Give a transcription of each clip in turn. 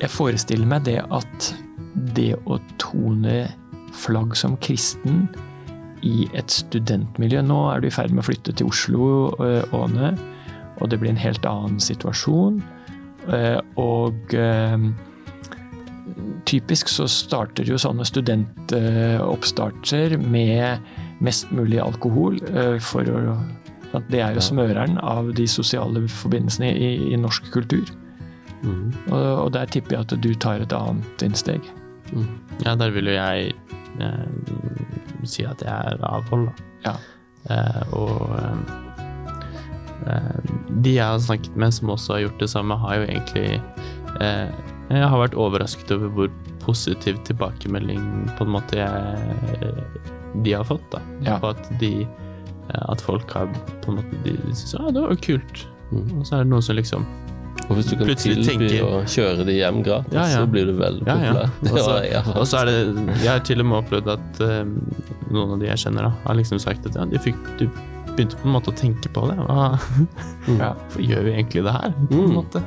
jeg forestiller meg det at det å tone flagg som kristen i et studentmiljø Nå er du i ferd med å flytte til Oslo, øh, Åne, og det blir en helt annen situasjon. Øh, og øh, typisk så starter jo sånne studentoppstarter med mest mulig alkohol for å Det er jo smøreren av de sosiale forbindelsene i, i norsk kultur. Mm. Og, og, der tipper jeg at du tar et annet innsteg. Mm. Ja, der vil jo jeg eh, si at jeg er avhold, Ja. Eh, og eh, eh, de jeg har snakket med som også har gjort det samme, har jo egentlig eh, Jeg har vært overrasket over hvor positiv tilbakemelding på en måte jeg, de har fått. da. Ja. På at de at folk har på en måte De syns ah, det var kult. Mm. Og så er det noen som liksom og hvis du kan tilby tenker... å kjøre de hjem gratis, ja, ja. så blir du veldig populær. Ja, og så er det Jeg har til og med opplevd at uh, noen av de jeg kjenner, da, har liksom sagt at ja, de fikk, du begynte på en måte å tenke på det. Hva, Hvorfor gjør vi egentlig det her? På en mm. måte.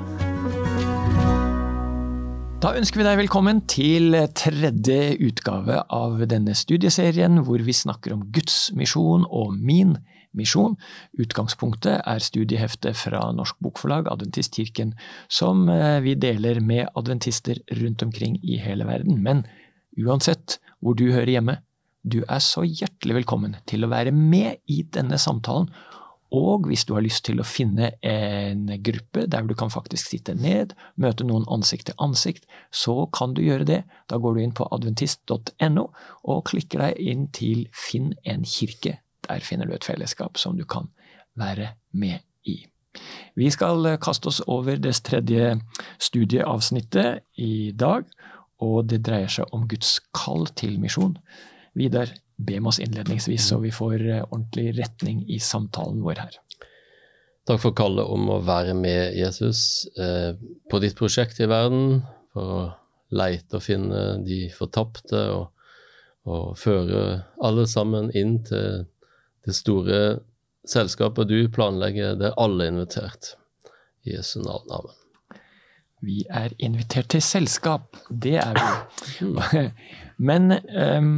Da ønsker vi deg velkommen til tredje utgave av denne studieserien hvor vi snakker om Guds misjon og min misjon misjon. Utgangspunktet er studieheftet fra Norsk Bokforlag, Adventistkirken, som eh, vi deler med adventister rundt omkring i hele verden. Men uansett hvor du hører hjemme, du er så hjertelig velkommen til å være med i denne samtalen. Og hvis du har lyst til å finne en gruppe der du kan faktisk sitte ned, møte noen ansikt til ansikt, så kan du gjøre det. Da går du inn på adventist.no og klikker deg inn til Finn en kirke der finner du et fellesskap som du kan være med i. Vi skal kaste oss over det tredje studieavsnittet i dag, og det dreier seg om Guds kall til misjon. Vidar, be med oss innledningsvis, så vi får ordentlig retning i samtalen vår her. Takk for kallet om å være med Jesus eh, på ditt prosjekt i verden, for å leite og finne de fortapte, og, og føre alle sammen inn til det store selskapet du planlegger, det er alle invitert. I Jesu navn. Amen. Vi er invitert til selskap, det er vi. Men um,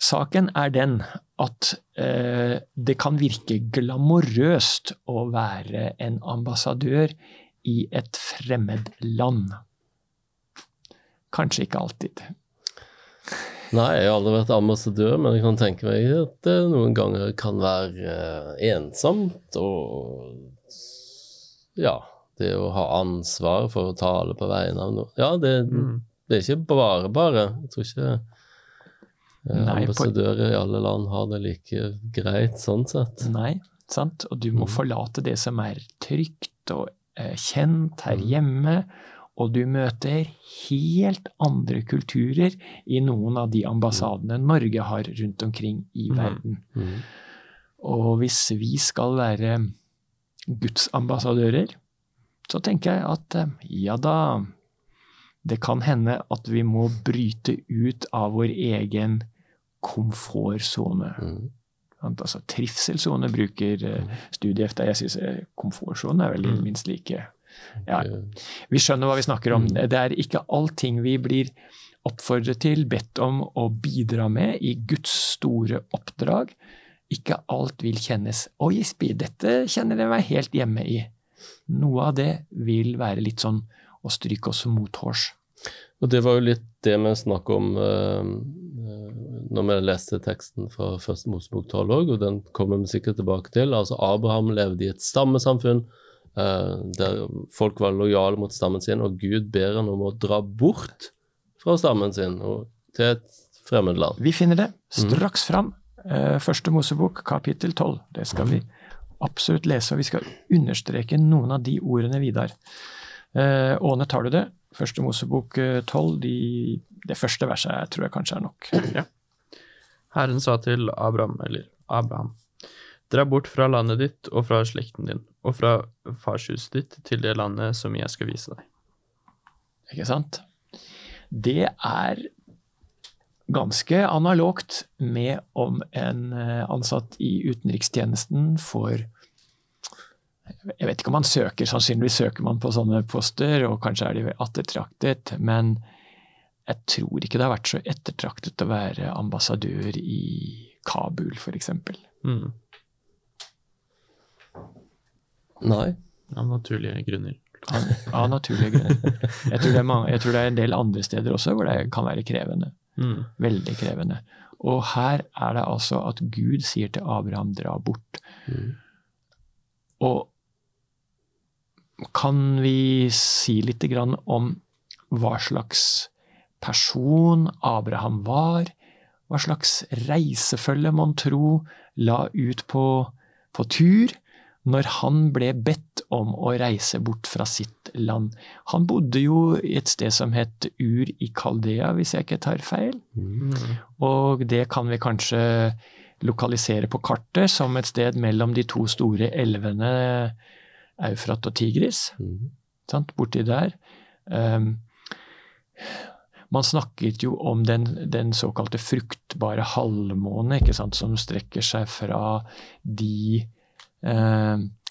saken er den at uh, det kan virke glamorøst å være en ambassadør i et fremmed land. Kanskje ikke alltid. Nei, jeg har aldri vært ambassadør, men jeg kan tenke meg at det noen ganger kan være uh, ensomt og Ja, det å ha ansvar for å tale på vegne av noe Ja, det, mm. det, er ikke bare bare. Jeg tror ikke eh, ambassadører i alle land har det like greit sånn sett. Nei, sant. Og du må mm. forlate det som er trygt og eh, kjent her mm. Og du møter helt andre kulturer i noen av de ambassadene Norge har rundt omkring i mm. verden. Mm. Mm. Og hvis vi skal være Guds ambassadører, så tenker jeg at eh, ja da, det kan hende at vi må bryte ut av vår egen komfortsone. Mm. Altså trivselssone bruker uh, eh, studiehefta. Jeg syns eh, komfortsone er vel mm. minst like ja, vi skjønner hva vi snakker om. Mm. Det er ikke allting vi blir oppfordret til, bedt om å bidra med i Guds store oppdrag. Ikke alt vil kjennes Oi, dette kjenner jeg meg helt hjemme i. Noe av det vil være litt sånn å stryke oss mothårs. Og det var jo litt det vi snakket om eh, når vi leste teksten fra Første Mosebok 12 òg, og den kommer vi sikkert tilbake til. Altså Abraham levde i et stammesamfunn der folk var lojale mot stammen sin, og Gud ber han om å dra bort fra stammen sin og til et fremmed land. Vi finner det straks fram. Uh, første Mosebok, kapittel 12. Det skal vi absolutt lese, og vi skal understreke noen av de ordene, Vidar. Uh, Åne, tar du det? Første Mosebok 12, de, det første verset jeg tror jeg kanskje er nok. Ja. Herren sa til Abraham, eller Abraham, Dra bort fra landet ditt og fra slekten din, og fra farshuset ditt til det landet som jeg skal vise deg. Ikke sant? Det er ganske analogt med om en eh, ansatt i utenrikstjenesten får Jeg vet ikke om man søker, sannsynligvis søker man på sånne poster, og kanskje er de ettertraktet, men jeg tror ikke det har vært så ettertraktet å være ambassadør i Kabul, f.eks. Mm. Nei. Av naturlige grunner. Av, av naturlige grunner. Jeg tror, det er mange, jeg tror det er en del andre steder også hvor det kan være krevende. Mm. Veldig krevende. Og her er det altså at Gud sier til Abraham, dra bort. Mm. Og kan vi si litt grann om hva slags person Abraham var? Hva slags reisefølge mon tro la ut på, på tur når han ble bedt om å reise bort fra sitt land? Han bodde jo et sted som het Ur i Kaldea, hvis jeg ikke tar feil. Mm. Og det kan vi kanskje lokalisere på kartet som et sted mellom de to store elvene Eufrat og Tigris. Mm. Sant? Borti der. Um, man snakket jo om den, den såkalte fruktbare halvmåne, ikke sant, som strekker seg fra de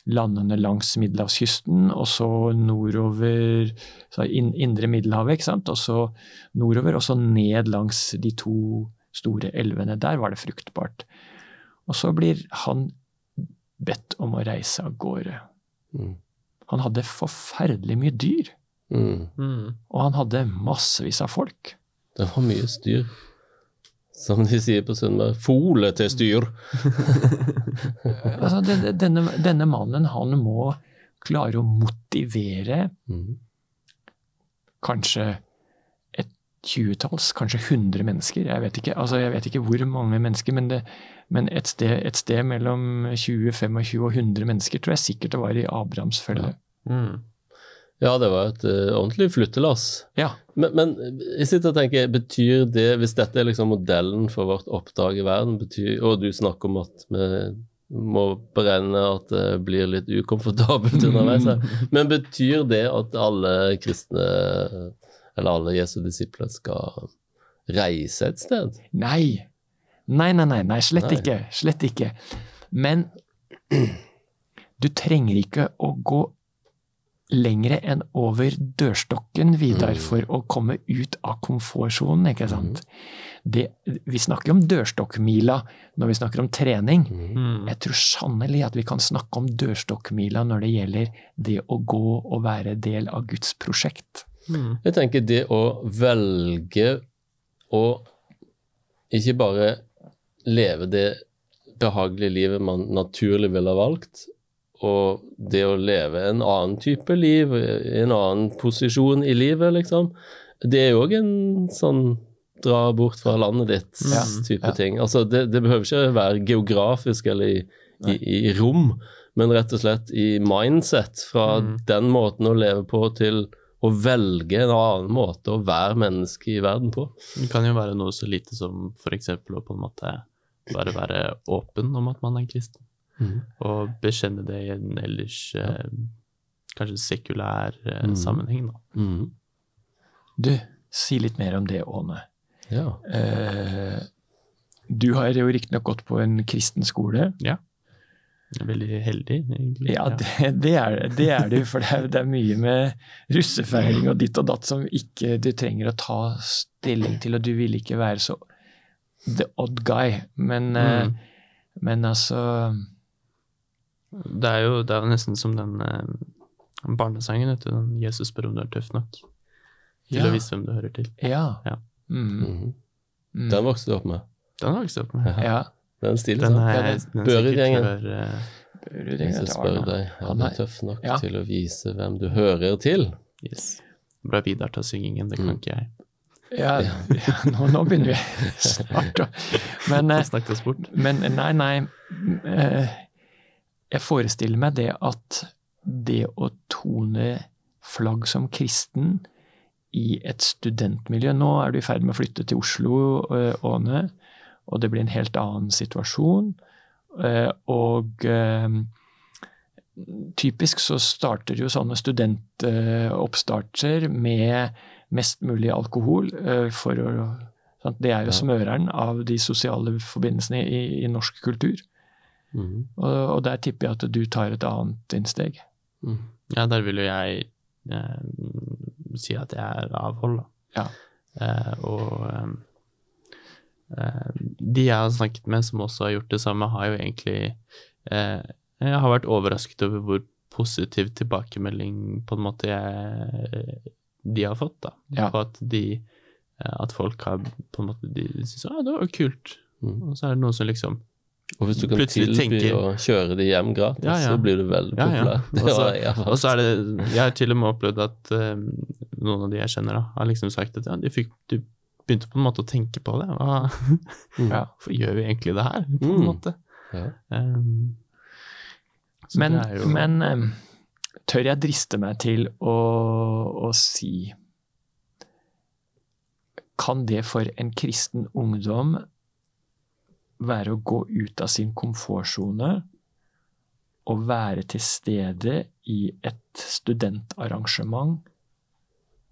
landene langs middelhavskysten, og så nordover så in, Indre Middelhavet, ikke sant, og så nordover, og så ned langs de to store elvene. Der var det fruktbart. Og så blir han bedt om å reise av gårde. Mm. Han hadde forferdelig mye dyr, Mm. Mm. og han hadde massevis av folk. Det var mye styr. Som de sier på Sunnmøre, fole til styr. Altså, denne, denne, mannen, han må klare å motivere Mm. kanskje et tjuetalls, kanskje hundre mennesker. Jeg vet ikke, altså, jeg vet ikke hvor mange mennesker, men, det, men et, sted, et sted mellom 20, 25 og 100 mennesker tror jeg sikkert det var i Abrahams følge. Mm. Ja, det var et uh, ordentlig flyttelass. Ja. Men, men jeg sitter og tenker, betyr det, hvis dette er liksom modellen for vårt oppdrag i verden, betyr, og du snakker om at vi må brenne at det blir litt ukomfortabelt underveis her, men betyr det at alle kristne, eller alle Jesu disipler, skal reise et sted? Nei. Nei, nei, nei, nei slett Nei. ikke. Slett ikke. Men du trenger ikke å gå lengre enn over dørstokken, Vidar, Mm. for å komme ut av komfortsonen, ikke sant? Det, vi snakker om dørstokkmila når vi snakker om trening. Mm. Jeg tror sannelig at vi kan snakke om dørstokkmila når det gjelder det å gå og være del av Guds prosjekt. Mm. Jeg tenker det å velge å ikke bare leve det behagelige livet man naturlig ville ha valgt, og det å leve en annen type liv, en annen posisjon i livet, liksom, det er jo òg en sånn dra bort fra landet ditt-type Ja, ja. ting. Altså, det, det behøver ikke være geografisk eller i, i, i rom, men rett og slett i mindset, fra Mm. den måten å leve på til å velge en annen måte å være menneske i verden på. Det kan jo være noe så lite som f.eks. å på en måte bare være åpen om at man er kristen, og bekjenne det i en ellers eh, kanskje sekulær eh, mm. sammenheng. Da. Mm. Du, si litt mer om det, Åne. Ja. Eh, du har jo riktignok gått på en kristen skole. Er Veldig heldig, egentlig. Ja, det, det, er, det er du, for det er, det er mye med russefeiring og ditt og datt som ikke du trenger å ta stilling til, og du vil ikke være så the odd guy. Men, eh, Mm. men altså Det er jo det er nesten som den eh, barnesangen, vet du. Den 'Jesus spør om du er tøff nok' til Ja. å vise hvem du hører til. Ja. Ja. Mm, Mhm. mm, Den vokste du opp med. Den vokste jeg opp med. ja. Den stilen. Den er, den det- er Børud-gjengen. eh, Hvis jeg spør deg, er du tøff nok Ja. til å vise hvem du hører til? Yes. Bra Vidar til syngingen, det kan Mm. ikke jeg. Ja, ja, nå, nå begynner vi snart å Men, eh, men nei, nei. eh, Jeg forestiller meg det at det å tone flagg som kristen i et studentmiljø Nå er du i ferd med å flytte til Oslo, eh, Åne, og det blir en helt annen situasjon. Eh, Og eh, typisk så starter jo sånne studentoppstarter med mest mulig alkohol for å? Det er jo smøreren av de sosiale forbindelsene i, i norsk kultur. Mhm. Og, og der tipper jeg at du tar et annet innsteg. Mm. Ja, der vil jo jeg eh, si at jeg er avhold, da. Ja. Eh, og eh, eh, de jeg har snakket med som også har gjort det samme, har jo egentlig eh, Jeg har vært overrasket over hvor positiv tilbakemelding på en måte jeg, de har fått, da. Ja. På at de eh, At folk har på en måte De syns ja, det var kult. Mm. Og så er det noen som liksom Og hvis du kan tilby tenker- å kjøre de hjem gratis, Ja, ja. så blir du veldig Ja, ja. populær. Det Og så- var jeg Og så er det Jeg har til og med opplevd at uh, noen av de jeg kjenner, da, har liksom sagt at ja, de fikk du begynte på en måte å tenke på det. Hva, Mm. Ja. hvorfor gjør vi egentlig det her, på en Mm. måte? Ja. Um, Men, jo- men um, tør jeg driste meg til å, å si Kan det for en kristen ungdom være å gå ut av sin komfortsone og være til stede i et studentarrangement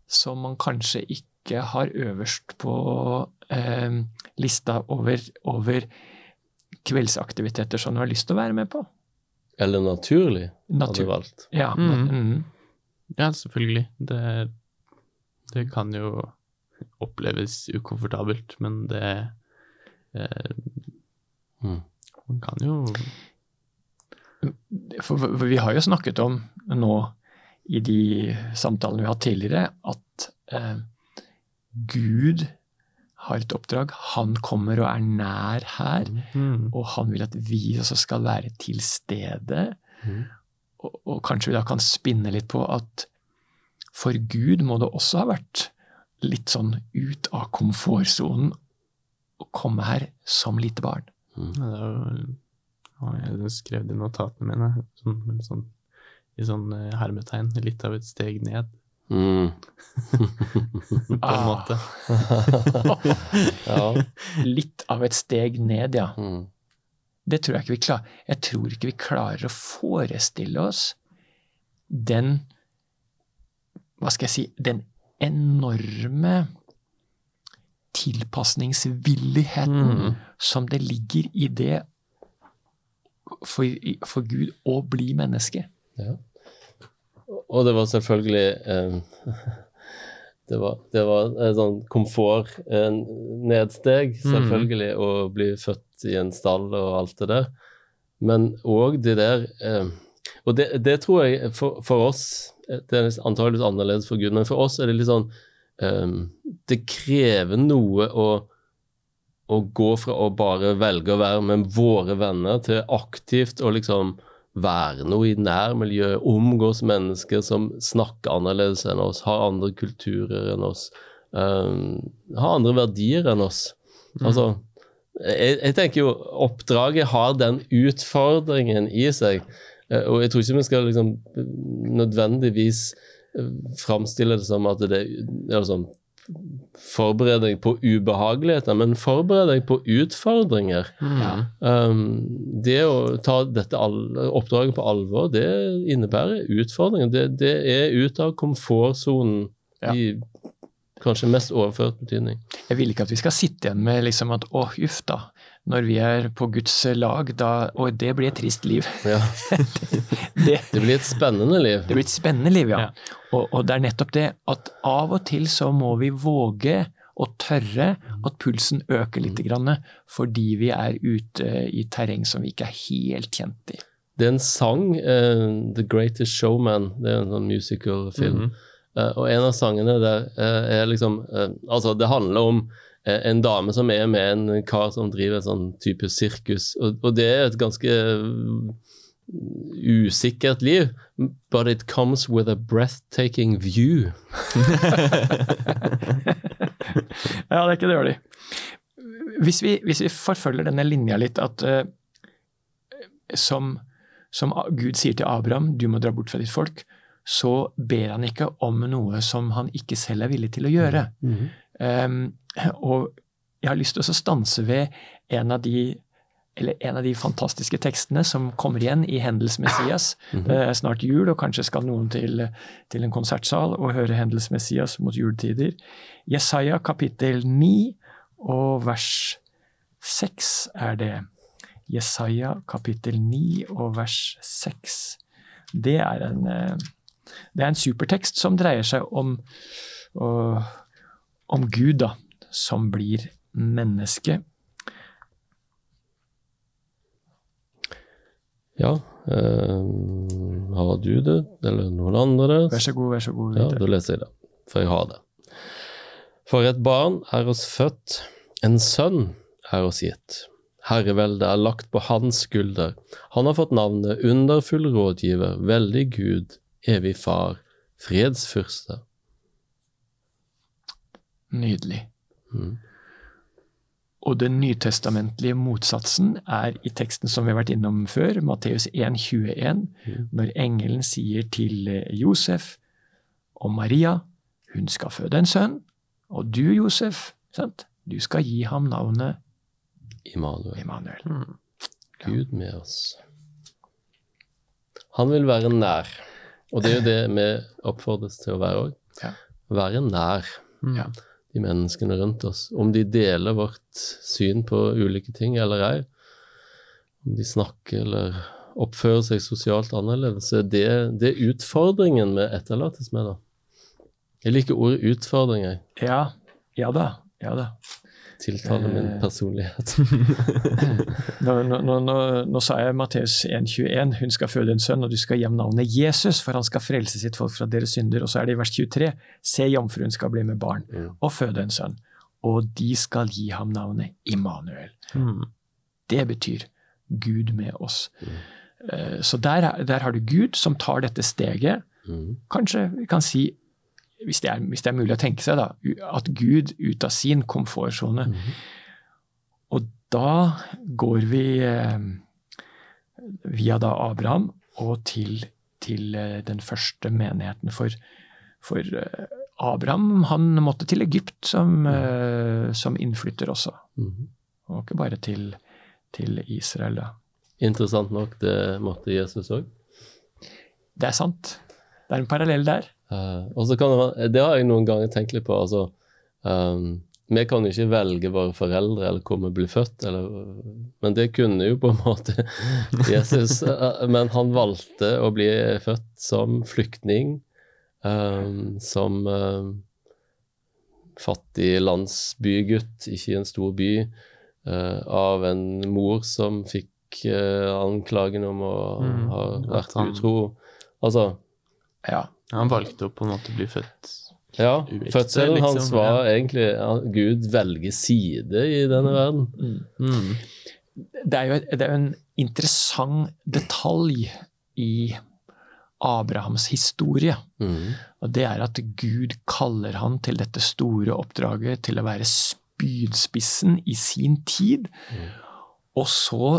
som man kanskje ikke har øverst på eh, lista over, over kveldsaktiviteter som du har lyst til å være med på? Eller naturlig, hadde du valgt. Ja. Mhm. mhm. Ja, selvfølgelig. Det, det kan jo oppleves ukomfortabelt, men det eh, Mm. Man kan jo For, for vi har jo snakket om nå i de samtalene vi har hatt tidligere, at eh, Gud har et oppdrag. Han kommer og er nær her, mm, og han vil at vi også skal være til stede. Mm. Og, og kanskje vi da kan spinne litt på at for Gud må det også ha vært litt sånn ut av komfortsonen å komme her som lite barn. Mm. Ja, det var, jeg skrev det i notatene mine, sånn, sånn, i sånn eh, hermetegn, litt av et steg ned, Mm. på en Ah. måte. ja. Litt av et steg ned, ja. Mm. Det tror jeg ikke vi klarer. Jeg tror ikke vi klarer å forestille oss den Hva skal jeg si Den enorme tilpasningsvilligheten Mm. som det ligger i det for, for Gud å bli menneske. Ja. Og det var selvfølgelig eh, det, var, det var et sånn komfort-nedsteg, selvfølgelig, å bli født i en stall og alt det der. Men òg det der eh, Og det, det tror jeg for, for oss eh, Det er antakeligvis annerledes for Gud, men for oss er det litt sånn eh, Det krever noe å å gå fra å bare velge å være med våre venner, til aktivt å liksom være noe i nærmiljøet, omgås mennesker som snakker annerledes enn oss, har andre kulturer enn oss, um, har andre verdier enn oss. Altså, jeg, jeg tenker jo oppdraget har den utfordringen i seg, eh, og jeg tror ikke vi skal liksom nødvendigvis framstille det som at det er sånn Forbered deg på ubehageligheter, men forbered deg på utfordringer. Ja. Um, det å ta dette oppdraget på alvor, det innebærer utfordringer. Det, det er ut av komfortsonen Ja. i kanskje mest overført betydning. Jeg vil ikke at vi skal sitte igjen med liksom at å, uff da, når vi er på Guds lag, da Og det blir et trist liv. Ja. Det, Det blir et spennende liv. Det blir et spennende liv, ja. Ja. Og, og det er nettopp det at av og til så må vi våge å tørre at pulsen øker litt, grann, fordi vi er ute i terreng som vi ikke er helt kjent i. Det er en sang, uh, The Greatest Showman, det er en sånn musical-film. Eh, og en av sangene der uh, er liksom uh, Altså, det handler om en dame som er med en kar som driver en sånn type sirkus, og, og det er et ganske mm, usikkert liv, but it comes with a breathtaking view. Ja, det er ikke dårlig. Hvis vi, hvis vi forfølger denne linja litt, at uh, som, som Gud sier til Abraham, du må dra bort fra ditt folk, så ber han ikke om noe som han ikke selv er villig til å gjøre. Um, og jeg har lyst til å stanse ved en av de eller en av de fantastiske tekstene som kommer igjen i Hendels Messias. Det er snart jul, og kanskje skal noen til, til en konsertsal og høre Hendels Messias mot juletider. Jesaja kapittel 9 og vers 6 er det. Jesaja kapittel 9 og vers 6. Det er en, eh, det er en supertekst som dreier seg om, om Gud, da, som blir menneske. Ja, eh, har du det, eller noen andre? Vær så god, vær så god. Ja, da leser jeg det, for jeg har det. For et barn er oss født, en sønn er oss gitt. Herreveldet er lagt på hans skulder. Han har fått navnet Underfull rådgiver, veldig Gud, evig far, fredsfyrste. Nydelig. Mm. Og den nytestamentlige motsatsen er i teksten som vi har vært innom før, Matteus 1,21, Mm. når engelen sier til eh, Josef og Maria hun skal føde en sønn, og du, Josef, sant? du skal gi ham navnet Immanuel. Immanuel. Mm. Gud med oss. Han vil være nær, og det er jo det vi oppfordres til å være òg. Ja. Være nær Mm. Ja. De menneskene rundt oss. Om de deler vårt syn på ulike ting eller ei, om de snakker eller oppfører seg sosialt annerledes, er det, det er utfordringen vi etterlates med, da. Jeg liker ordet utfordring, jeg. Ja, ja da. Ja da. Tiltaler min Eh. personlighet. Nå, nå, nå, nå, nå sa jeg Matteus 1,21, hun skal føde en sønn, og du skal gi ham navnet Jesus, for han skal frelse sitt folk fra deres synder. Og så er det i vers 23, se jomfruen skal bli med barn Mm. og føde en sønn, og de skal gi ham navnet Immanuel. Mm. Det betyr Gud med oss. Mm. Så der, er- der har du Gud som tar dette steget. Mm. Kanskje vi kan si, hvis det er, hvis det er mulig å tenke seg, da, at Gud ut av sin komfortsone Mhm. Og da går vi eh, via da Abraham og til, til eh, den første menigheten. For, for eh, Abraham han måtte til Egypt som, eh, som innflytter også, Mhm. og ikke bare til, til Israel. da. Interessant nok, det måtte Jesus òg. Det er sant. Det er en parallell der. Eh, og så kan det, det har jeg noen ganger tenkt litt på. altså, um, Vi kan jo ikke velge våre foreldre eller hvor vi blir født, eller, men det kunne jo på en måte Jesus. Uh, men han valgte å bli født som flyktning, um, som uh, fattig landsbygutt, ikke i en stor by, eh, av en mor som fikk uh, anklagen om å Mm, ha vært utro. Altså, Ja. Han valgte å på en måte bli født Ja, Uekte, fødselen liksom, hans var egentlig ja, Gud velger side i denne verden. mm. Det er jo det er en interessant detalj i Abrahams historie. Mm. Og det er at Gud kaller han til dette store oppdraget til å være spydspissen i sin tid. Mm. Og så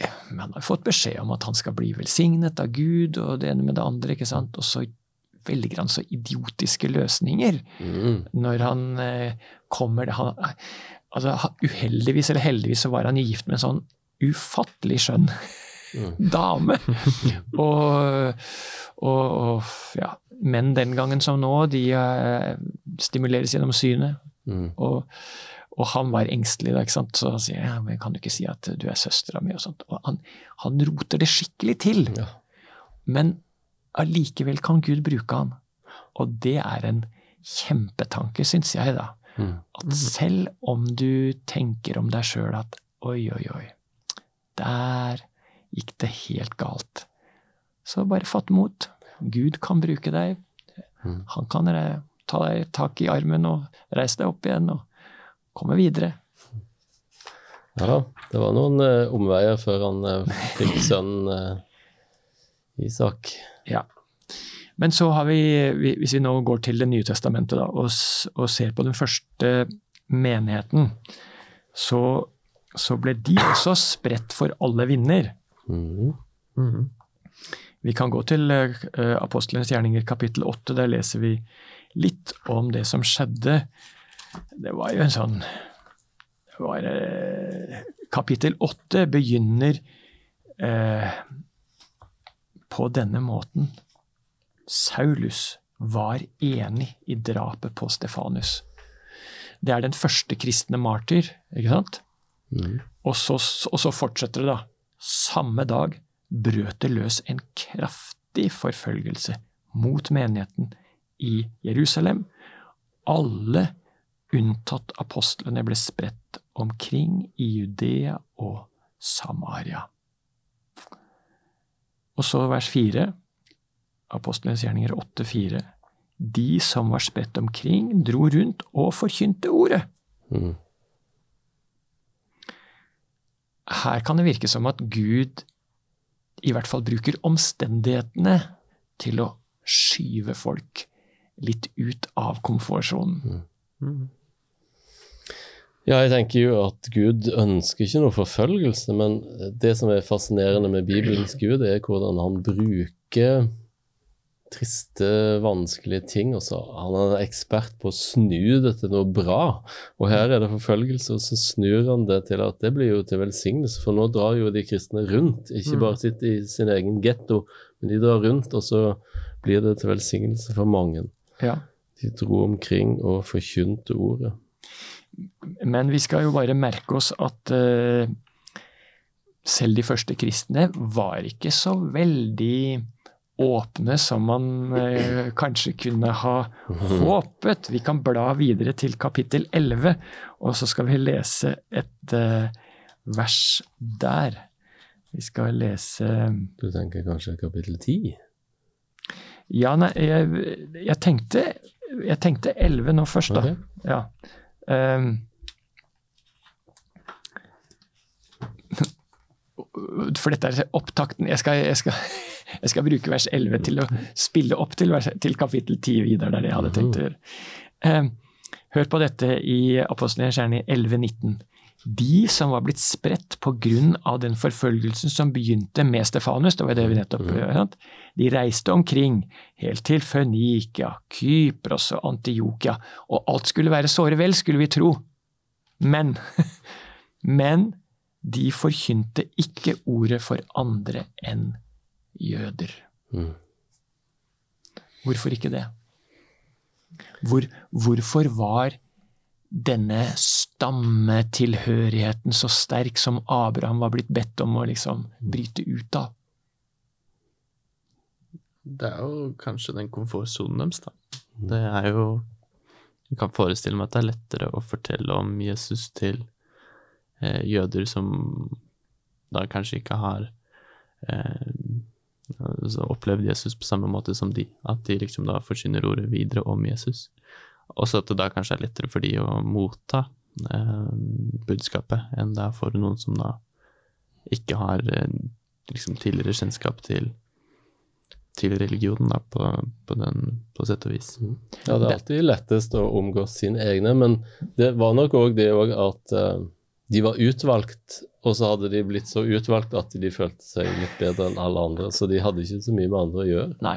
eh, Man har fått beskjed om at han skal bli velsignet av Gud og det ene med det andre, ikke sant. Og så velger han så idiotiske løsninger mm. når han eh, kommer han, altså, Uheldigvis eller heldigvis så var han gift med en sånn ufattelig skjønn Mm. dame. og, og, og ja, menn den gangen som nå, de eh, stimuleres gjennom synet. Mm. Og, og han var engstelig, da, ikke sant? så han sier ja, men kan du ikke si at du er søstera mi? Og sånt. Og han, han roter det skikkelig til. Ja. Men allikevel kan Gud bruke han. Og det er en kjempetanke, syns jeg, da. Mm. At selv om du tenker om deg sjøl at oi, oi, oi, der gikk det helt galt, så bare fatt mot. Gud kan bruke deg. Mm. Han kan ta deg tak i armen og reise deg opp igjen og komme videre. Ja det var noen uh, omveier før han uh, fikk sønnen uh, Isak. Ja. Men så har vi, vi- hvis vi nå går til Det nye testamentet da, og, og ser på den første menigheten, så, så ble de også spredt for alle vinder. Mm. Mm. Vi kan gå til uh, Apostlenes gjerninger kapittel 8. Der leser vi litt om det som skjedde. Det var jo en sånn det var, eh, Kapittel 8 begynner eh, på denne måten. Saulus var enig i drapet på Stefanus. Det er den første kristne martyr, ikke sant? Mm. Og så, og så fortsetter det, da. Samme dag brøt det løs en kraftig forfølgelse mot menigheten i Jerusalem. Alle unntatt apostlene ble spredt omkring i Judea og Samaria. Og så vers fire, apostlenes gjerninger 8,4. De som var spredt omkring, dro rundt og forkynte ordet. Mm. Her kan det virke som at Gud i hvert fall bruker omstendighetene til å skyve folk litt ut av komfortsonen. Mm. Ja, jeg tenker jo at Gud ønsker ikke noe forfølgelse, men det som er fascinerende med Bibelens Gud, er hvordan han bruker triste, vanskelige ting. Også. Han er ekspert på å snu det til noe bra. Og her er det forfølgelse, og så snur han det til at det blir jo til velsignelse. For nå drar jo de kristne rundt, ikke bare sitter i sin egen getto, men de drar rundt, og så blir det til velsignelse for mange. Ja. De dro omkring og forkynte ordet. Men vi skal jo bare merke oss at uh, selv de første kristne var ikke så veldig åpne som man uh, kanskje kunne ha håpet. Vi kan bla videre til kapittel 11, og så skal vi lese et uh, vers der. Vi skal lese Du tenker kanskje kapittel 10? Ja, nei, jeg, jeg, tenkte, jeg tenkte 11 nå først, da. Ok. Ja. Um, for dette er opptakten jeg skal, jeg, skal, jeg skal, bruke vers 11 til å spille opp til, vers, til kapittel 10 videre. Det er det jeg hadde tenkt å gjøre. Um, hør på dette i Apostelens i 11.19. De som var blitt spredt pga. den forfølgelsen som begynte med Stefanus, det var det vi nettopp hørte, de reiste omkring helt til Fønikia, Kypros og Antiokia, og alt skulle være såre vel, skulle vi tro. Men, men de forkynte ikke ordet for andre enn jøder. Mm. Hvorfor ikke det? Hvor, hvorfor var denne stammetilhørigheten så sterk som Abraham var blitt bedt om å liksom bryte ut av? Det er jo kanskje den komfortsonen deres, da. Det er jo Jeg kan forestille meg at det er lettere å fortelle om Jesus til eh, jøder som da kanskje ikke har eh, altså opplevd Jesus på samme måte som de. At de liksom da forsyner ordet videre om Jesus. Også at det da kanskje er lettere for de å motta budskapet enn det er for noen som da ikke har eh, liksom tidligere kjennskap til til religionen, da, på, på, den, på sett og vis. Ja, det er alltid lettest å omgås sine egne, men det var nok òg det òg at uh, de var utvalgt, og så hadde de blitt så utvalgt at de følte seg litt bedre enn alle andre, så de hadde ikke så mye med andre å gjøre. Nei,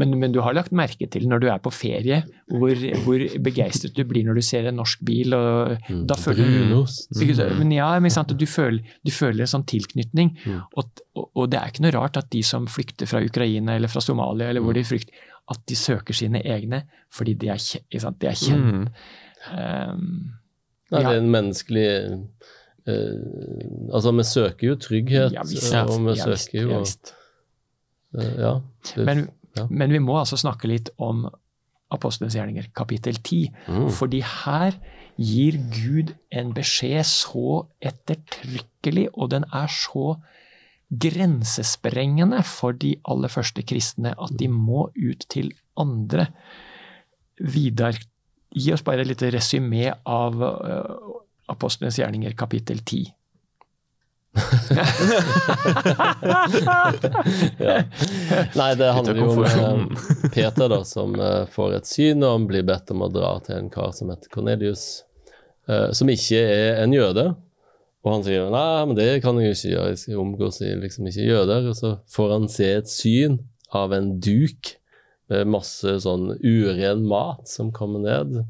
men, men du har lagt merke til når du er på ferie, hvor, hvor begeistret du blir når du ser en norsk bil. og Mm. da føler du Brunost. Du? Men ja, men sant, du, føler, du føler en sånn tilknytning. Mm. Og, og, det er ikke noe rart at de som flykter fra Ukraina eller fra Somalia, eller hvor Mm. de flykter, at de søker sine egne fordi de er, sant? De er kjent. Mm. Um. Det er en menneskelig uh, Altså, vi søker jo trygghet, ja visst. og vi ja, visst, søker jo ja, eh, det- Men, men vi må altså snakke litt om Apostlenes gjerninger, kapittel 10. Mm. Fordi her gir Gud en beskjed så ettertrykkelig, og den er så grensesprengende for de aller første kristne at de må ut til andre. Vidar, gi oss bare et lite resymé av uh, Apostlenes gjerninger, kapittel 10. ja. Nei, det handler jo om eh, Peter, da, som eh, får et syn, og han blir bedt om å dra til en kar som heter Kornelius, eh, som ikke er en jøde. Og han sier nei, men det kan jeg jo ikke gjøre, jeg omgås liksom ikke jøder. Og så får han se et syn av en duk med masse sånn uren mat som kommer ned.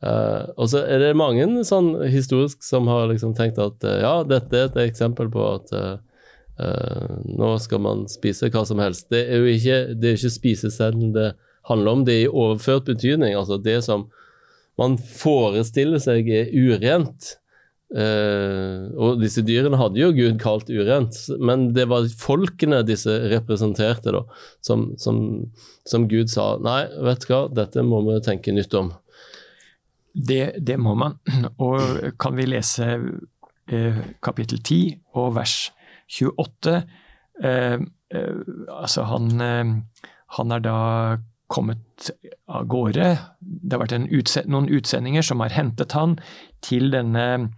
Uh, og så er det mange sånn historisk som har liksom tenkt at uh, ja, dette er et eksempel på at uh, nå skal man spise hva som helst. Det er jo ikke, det ikke spiseseddelen det handler om, det er i overført betydning. Altså det som man forestiller seg er urent, Eh, og disse dyrene hadde jo Gud kalt urent, men det var folkene disse representerte, da, som, som, som Gud sa nei, vet du hva, dette må vi tenke nytt om. Det, det må man. Og kan vi lese eh, kapittel 10 og vers 28 eh, eh, Altså, han, eh, han er da kommet av gårde. Det har vært utse noen utsendinger som har hentet han til denne,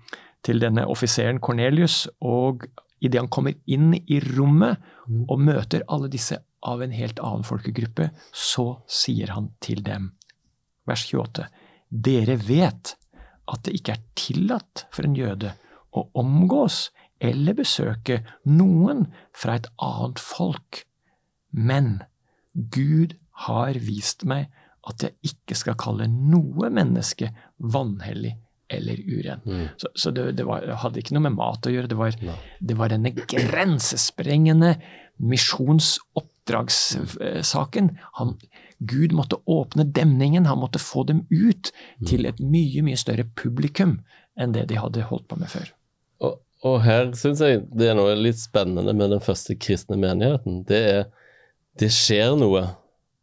til denne offiseren Cornelius, og idet han kommer inn i rommet Mm. og møter alle disse av en helt annen folkegruppe, så sier han til dem, vers 28, dere vet at det ikke er tillatt for en jøde å omgås eller besøke noen fra et annet folk, men Gud har vist meg at jeg ikke skal kalle noe menneske vanhellig eller uren. Mm. Så, så det, det, var, det hadde ikke noe med mat å gjøre. Det var, Nei. det var denne grensesprengende misjonsoppdragssaken. Han, Gud måtte åpne demningen, han måtte få dem ut til et mye, mye større publikum enn det de hadde holdt på med før. Og, og her syns jeg det er noe litt spennende med den første kristne menigheten. Det er det skjer noe,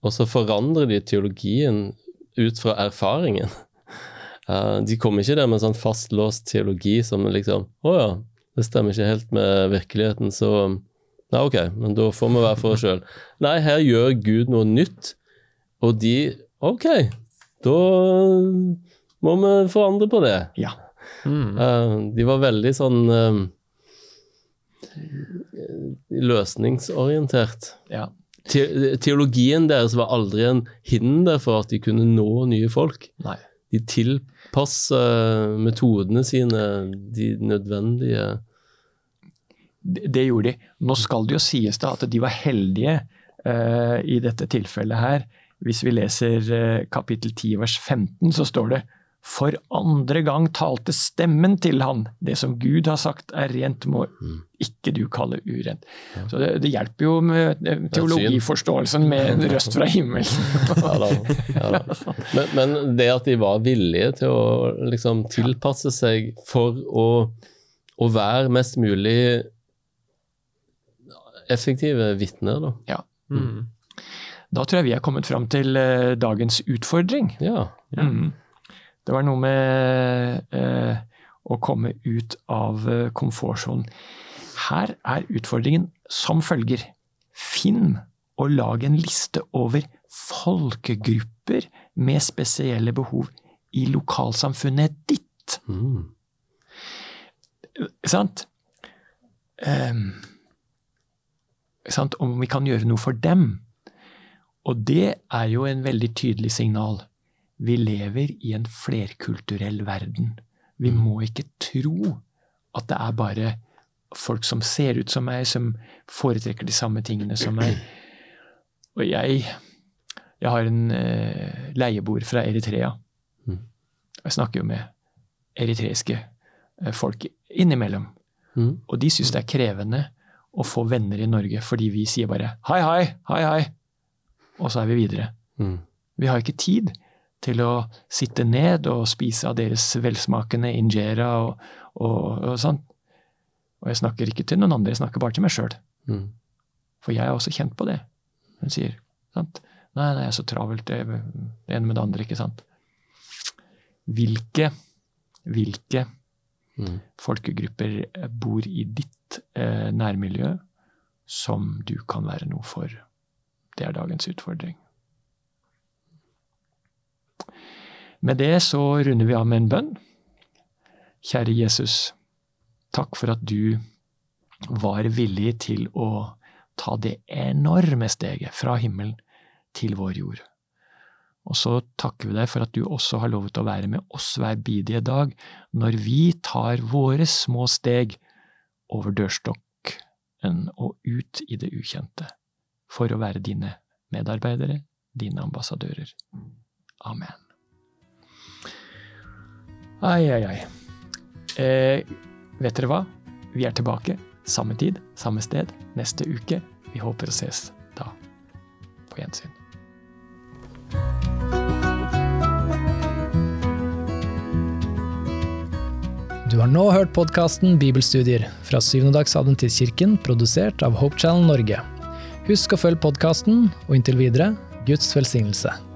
og så forandrer de teologien ut fra erfaringen. Eh, de kommer ikke der med en sånn fastlåst teologi som liksom Å ja, det stemmer ikke helt med virkeligheten, så Nei, ok, men da får vi være for oss sjøl. Nei, her gjør Gud noe nytt, og de Ok, da må vi forandre på det. Ja. Mm. Uh, de var veldig sånn uh, løsningsorientert. ja. Te teologien deres var aldri en hinder for at de kunne nå nye folk. Nei. De tilpasser metodene sine de nødvendige Det, det gjorde de. Nå skal det jo sies da at de var heldige uh, i dette tilfellet her. Hvis vi leser uh, kapittel 10 vers 15, så står det for andre gang talte stemmen til han. Det som Gud har sagt er rent, må ikke du kalle urent. Så det, det hjelper jo med eh, teologiforståelsen med en røst fra himmelen. ja, da, ja, da. Men, men det at de var villige til å liksom tilpasse seg for å, å være mest mulig effektive vitner, da. ja. Mm. Da tror jeg vi er kommet fram til uh, dagens utfordring. Ja. Mm. Det var noe med eh, å komme ut av eh, komfortsonen. Her er utfordringen som følger. Finn og lag en liste over folkegrupper med spesielle behov i lokalsamfunnet ditt. Mm. Sant? Ehm, sant? Om vi kan gjøre noe for dem. Og det er jo en veldig tydelig signal. Vi lever i en flerkulturell verden. Vi må ikke tro at det er bare folk som ser ut som meg, som foretrekker de samme tingene som meg. Og jeg, jeg har en eh, leieboer fra Eritrea. Mm. Jeg snakker jo med eritreiske eh, folk innimellom. Mm. Og de syns det er krevende å få venner i Norge fordi vi sier bare hei, hei, hei, hei, og så er vi videre. Mm. Vi har ikke tid til å sitte ned og spise av deres velsmakende injera og, og, og sånn. Og jeg snakker ikke til noen andre, jeg snakker bare til meg sjøl. Mm. For jeg er også kjent på det. Hun sier sant? Nei, nei, jeg er så travelt, det det ene med det andre, ikke sant. Hvilke, hvilke Mm. folkegrupper bor i ditt eh, nærmiljø som du kan være noe for? Det er dagens utfordring. Med det så runder vi av med en bønn. Kjære Jesus, takk for at du var villig til å ta det enorme steget fra himmelen til vår jord. Og så takker vi deg for at du også har lovet å være med oss hver bidige dag når vi tar våre små steg over dørstokken og ut i det ukjente, for å være dine medarbeidere, dine ambassadører. Amen. Ai, ai, ai. Eh, vet dere hva? Vi er tilbake. Samme tid, samme sted, neste uke. Vi håper å ses da. På gjensyn. Du har nå hørt podkasten Bibelstudier fra Syvendedagsadventistkirken, produsert av Hope Channel Norge. Husk å følge podkasten, og inntil videre Guds velsignelse.